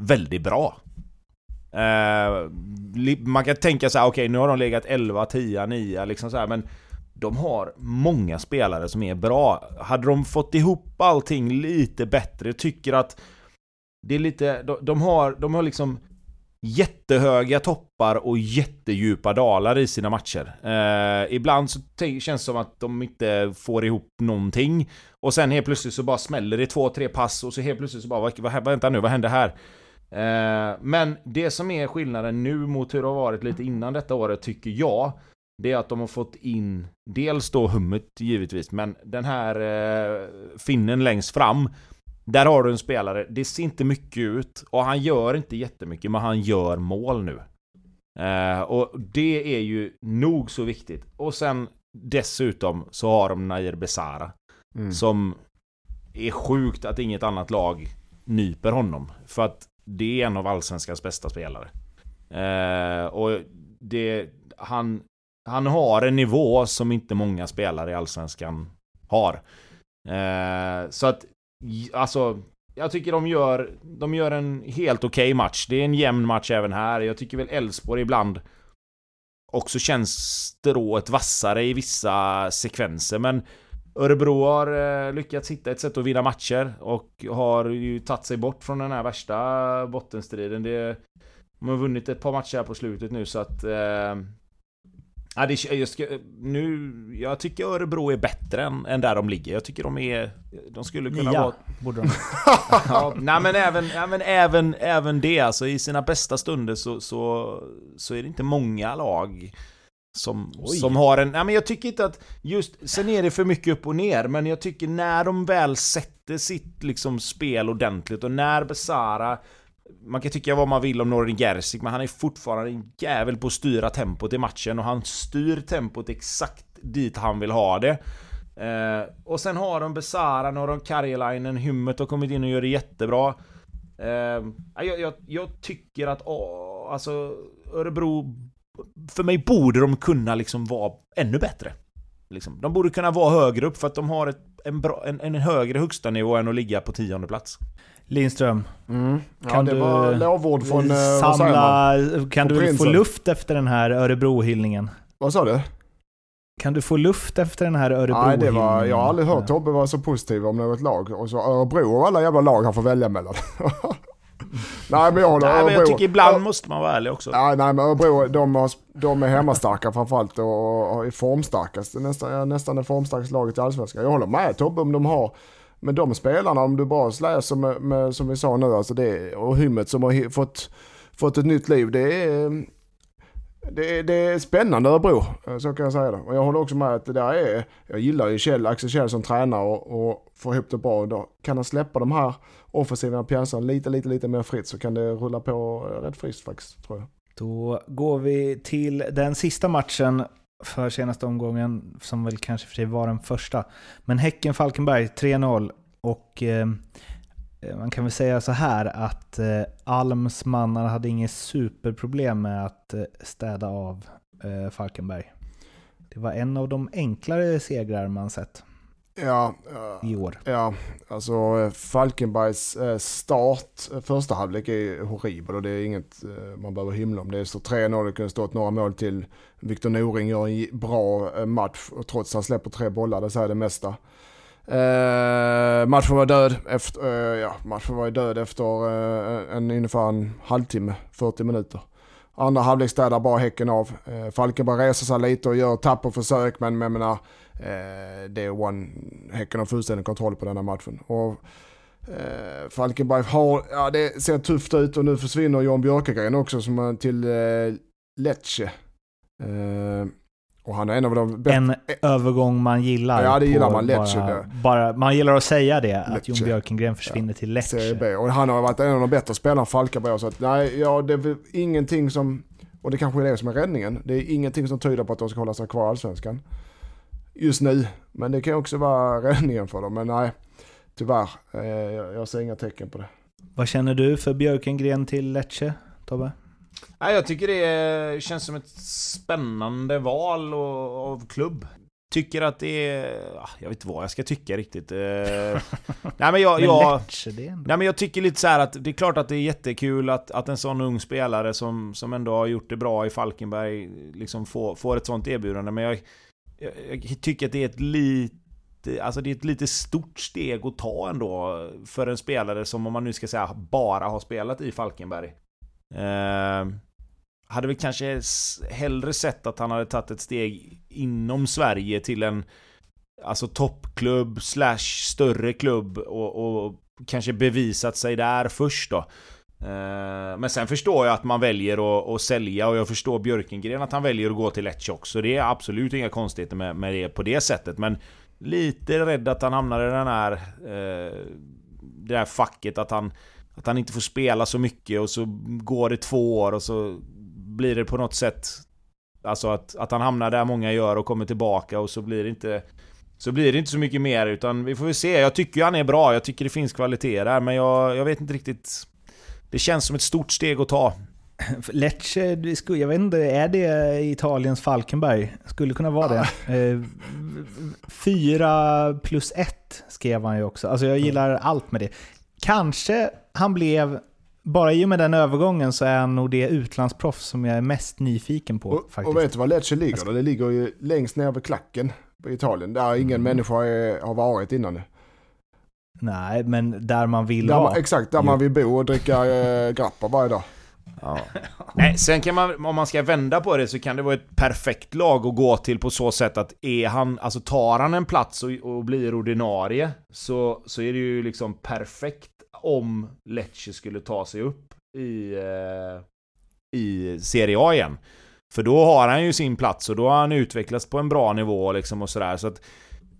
väldigt bra. Eh, man kan tänka så här, okej okay, nu har de legat 11, 10, 9 liksom så här, men de har många spelare som är bra. Hade de fått ihop allting lite bättre, tycker att det är lite, de, de, har, de har liksom jättehöga toppar och jättedjupa dalar i sina matcher. Eh, ibland så känns det som att de inte får ihop någonting. Och sen helt plötsligt så bara smäller det två, tre pass och så helt plötsligt så bara, vad, vad, vänta nu, vad hände här? Eh, men det som är skillnaden nu mot hur det har varit lite innan detta året tycker jag, det är att de har fått in dels då hummet givetvis, men den här eh, finnen längst fram där har du en spelare, det ser inte mycket ut och han gör inte jättemycket men han gör mål nu. Eh, och det är ju nog så viktigt. Och sen dessutom så har de Nair Besara. Mm. Som är sjukt att inget annat lag nyper honom. För att det är en av allsvenskans bästa spelare. Eh, och det, han, han har en nivå som inte många spelare i Allsvenskan har. Eh, så att, alltså, jag tycker de gör, de gör en helt okej okay match. Det är en jämn match även här. Jag tycker väl Elfsborg ibland också känns strået vassare i vissa sekvenser, men Örebro har eh, lyckats hitta ett sätt att vinna matcher och har ju tagit sig bort från den här värsta bottenstriden. Det, de har vunnit ett par matcher här på slutet nu så att... Eh, ja, det, jag, ska, nu, jag tycker Örebro är bättre än, än där de ligger. Jag tycker de är... De skulle kunna Nia, vara... borde de. ja, nej men även, även, även, även det, alltså i sina bästa stunder så, så, så är det inte många lag som, som har en... Nej men jag tycker inte att just... Sen är det för mycket upp och ner, men jag tycker när de väl sätter sitt liksom spel ordentligt och när Besara man kan tycka vad man vill om Norin Gerzik, men han är fortfarande en jävel på att styra tempot i matchen och han styr tempot exakt dit han vill ha det. Eh, och sen har de Besara, nu har de Karjalainen, Hymmet har kommit in och gör det jättebra. Eh, jag, jag, jag, tycker att åh, alltså Örebro... För mig borde de kunna liksom vara ännu bättre. Liksom. De borde kunna vara högre upp för att de har ett, en, bra, en, en högre högsta nivå än att ligga på tionde plats. Lindström, Mm. Ja, Kan det du var lovord från... eh, samla... Kan du få prinsen. luft efter den här Örebro-hyllningen? Vad sa du? Kan du få luft efter den här Nej, Örebro-hyllningen? det var, jag har aldrig hört Tobbe vara så positiv om något lag. Och så Örebro och alla jävla lag han får välja mellan. nej men jag håller Nej, men jag tycker ibland måste man vara ärlig också. Ja, nej men Örebro de, har, de är hemmastarka framförallt och, och är formstarkast. Nästan, nästan det formstarkaste laget i Allsvenskan. Jag håller med Tobbe om de har men de spelarna, om du bara läser med, med, som vi sa nu, alltså det, och Hymmet som har fått, fått ett nytt liv, det är, det är, det är spännande Örebro, eh, så kan jag säga det. Och jag håller också med att det där är, jag gillar ju Kjell, Axel Kjell som tränare och, och får ihop det bra. Då kan han släppa de här offensiva pjäserna lite, lite, lite mer fritt så kan det rulla på eh, rätt friskt faktiskt, tror jag. Då går vi till den sista matchen för senaste omgången, som väl kanske för sig var den första. Men Häcken-Falkenberg 3-0 och eh, man kan väl säga så här att eh, Alms mannar hade inget superproblem med att eh, städa av eh, Falkenberg. Det var en av de enklare segrar man sett Ja, i år. Ja, alltså eh, Falkenbergs eh, start, eh, första halvlek är horribel och det är inget eh, man behöver hymla om. Det står 3-0, det kunde stått några mål till. Viktor Noring gör en bra eh, match och trots att han släpper tre bollar, det säger det mesta. Eh, matchen var död efter, eh, ja, matchen var död efter eh, en ungefär en halvtimme, 40 minuter. Andra halvlek städar bara Häcken av. Eh, Falkenberg reser sig lite och gör tapp och försök men jag menar Eh, det är one, Häcken har fullständig kontroll på denna matchen. Och, eh, Falkenberg har, ja det ser tufft ut och nu försvinner John Björkegren också som är till eh, Lecce. Eh, och han är en av de bättre. En övergång man gillar. Ja, det gillar man, Lecce, Bara, bara, man gillar att säga det, att Lecce. Jon Björkengren försvinner till Serie Lecce. Och han har varit en av de bättre spelarna Falkenberg. Så att, nej, ja, det är ingenting som, och det kanske är det som är räddningen. Det är ingenting som tyder på att de ska hålla sig kvar i Allsvenskan. Just nu. Men det kan också vara räddningen för dem. Men nej, tyvärr. Eh, jag, jag ser inga tecken på det. Vad känner du för Björkengren till Lecce, Tobbe? Nej, jag tycker det känns som ett spännande val och- av klubb. Tycker att det är... Jag vet inte vad jag ska tycka riktigt. Eh, Nej men jag... Jag. Nej men jag tycker lite så att det är klart att det är jättekul att, att en sån ung spelare som, som ändå har gjort det bra i Falkenberg liksom får, får ett sånt erbjudande. Men jag, jag, jag tycker att det är ett lite, alltså det är ett lite stort steg att ta ändå för en spelare som om man nu ska säga bara har spelat i Falkenberg. Eh, hade väl kanske hellre sett att han hade tagit ett steg inom Sverige till en Alltså toppklubb slash större klubb och, och kanske bevisat sig där först då. Eh, Men sen förstår jag att man väljer att, att sälja och jag förstår Björkengren att han väljer att gå till Lecce också. Det är absolut inga konstigheter med, med det på det sättet. Men lite rädd att han hamnar i den här... Eh, det här facket att han, att han inte får spela så mycket och så går det två år och så blir det på något sätt... Alltså att, att han hamnar där många gör och kommer tillbaka och så blir det inte... Så blir det inte så mycket mer utan vi får väl se. Jag tycker ju han är bra, jag tycker det finns kvalitet där men jag, jag vet inte riktigt... Det känns som ett stort steg att ta. Lecce, jag vet inte, är det Italiens Falkenberg? Skulle kunna vara det. Eh, Fyra plus ett skrev han ju också. Alltså jag gillar allt med det. Kanske han blev, bara i och med den övergången så är han nog det utlandsproffs som jag är mest nyfiken på Och, faktiskt. och vet du var Lecce ligger? då? Det ligger ju längst ner vid klacken på Italien. Där ingen Mm. människa är, har varit innan. Nej, men där man vill Där vara. exakt, där Jo. man vill bo och dricka äh, grappa varje dag. Ja. Nej, sen kan man, om man ska vända på det så kan det vara ett perfekt lag att gå till på så sätt att är han, alltså tar han en plats och, och blir ordinarie så, så är det ju liksom perfekt om Lecce skulle ta sig upp i, eh, i Serie A igen. För då har han ju sin plats och då har han utvecklats på en bra nivå liksom och sådär. Så att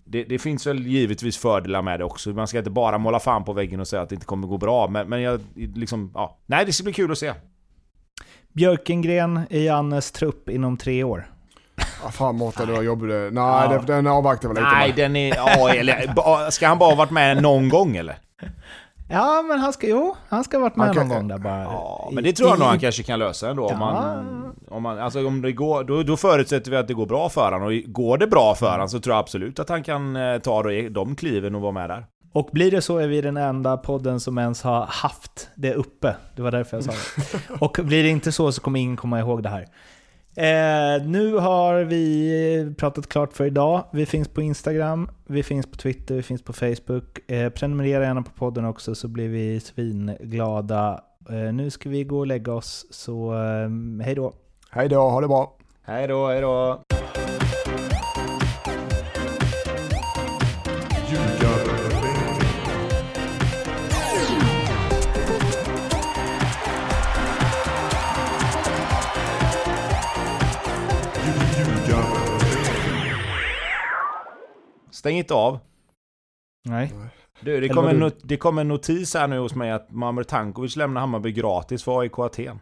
det, det finns väl givetvis fördelar med det också. Man ska inte bara måla fan på väggen och säga att det inte kommer gå bra. Men, men jag liksom, ja. Nej, det ska bli kul att se. Björkengren i Jannes trupp inom tre år. Ah, fan Mårten, du har jobbigt. Nej, Ja. det, den avvaktar väl lite Nej, med. den är... Ja, eller, ska han bara ha varit med någon gång eller? Ja, men han ska, jo, han ska ha varit med någon gång där bara. Ja, men det tror jag nog han kanske kan lösa ändå. Om man, om man, alltså om det går, då, då förutsätter vi att det går bra för honom. Och går det bra för honom så tror jag absolut att han kan eh, ta de kliven och vara med där. Och blir det så är vi den enda podden som ens har haft det uppe. Det var därför jag sa det. Och blir det inte så så kommer ingen komma ihåg det här. Eh, nu har vi pratat klart för idag. Vi finns på Instagram, vi finns på Twitter, vi finns på Facebook. Eh, prenumerera gärna på podden också så blir vi svinglada. Eh, nu ska vi gå och lägga oss, så eh, hej då. Hej då, ha det bra. Hej då, hej då. Stäng inte av. Nej. Du, det kom, en det kom en notis här nu hos mig att Mamer Tankovic lämnar Hammarby gratis för AIK Aten.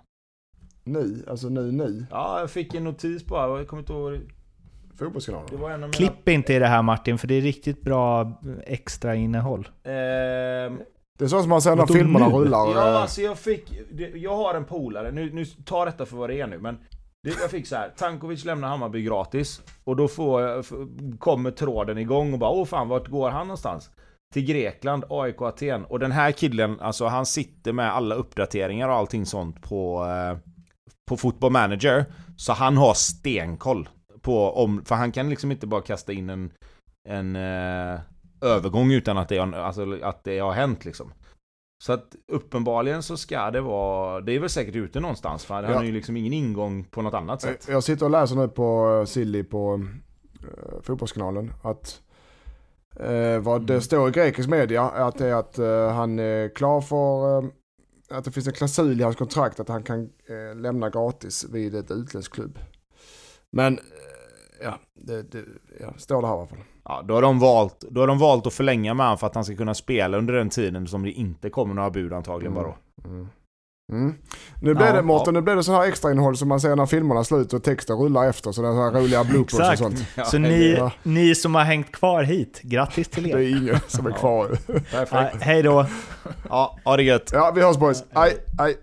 Nu, alltså nu, nu. Ja, jag fick en notis bara. Jag kommer inte ihåg. Det Fotbollskanalen. var en av mina... Klipp inte i det här Martin, för det är riktigt bra extra innehåll. Ehm, Det är så som man ser när filmerna nu? rullar. Ja, eh, alltså jag fick... Jag har en polare, nu, nu ta detta för vad det är nu, men... Jag fick så här, Tankovic lämnar Hammarby gratis. Och då får jag, kommer tråden igång och bara åh fan, vart går han någonstans? Till Grekland, AIK Aten. Och den här killen, alltså han sitter med alla uppdateringar och allting sånt på... Eh, på Football Manager. Så han har stenkoll. På om, för han kan liksom inte bara kasta in en... En eh, övergång utan att det, alltså, att det har hänt liksom. Så att uppenbarligen så ska det vara, det är väl säkert ute någonstans för han Ja. har ju liksom ingen ingång på något annat sätt. Jag sitter och läser nu på eh, Silly på uh, Fotbollskanalen att eh, vad det Mm. står i grekisk media är att det är att eh, han är klar för eh, att det finns en klausul i hans kontrakt att han kan eh, lämna gratis vid ett utländskt klubb. Men eh, det, det ja, står det här i alla fall. Ja, då har, de valt, då har de valt att förlänga med han för att han ska kunna spela under den tiden som det inte kommer några bud antagligen bara då. Mm. Mm. Nu blev Ja, det Mårten, nu blev det så här extra innehåll som man ser när filmerna slutar och texten rullar efter. Så det är så här roliga bloopers och sånt. Ja, Så ni, Ja. ni som har hängt kvar hit, grattis till Det er. är ingen som är kvar. Perfekt. Ja, hej då. Ja, ha det gött. Ja, vi hörs boys. Aj, aj.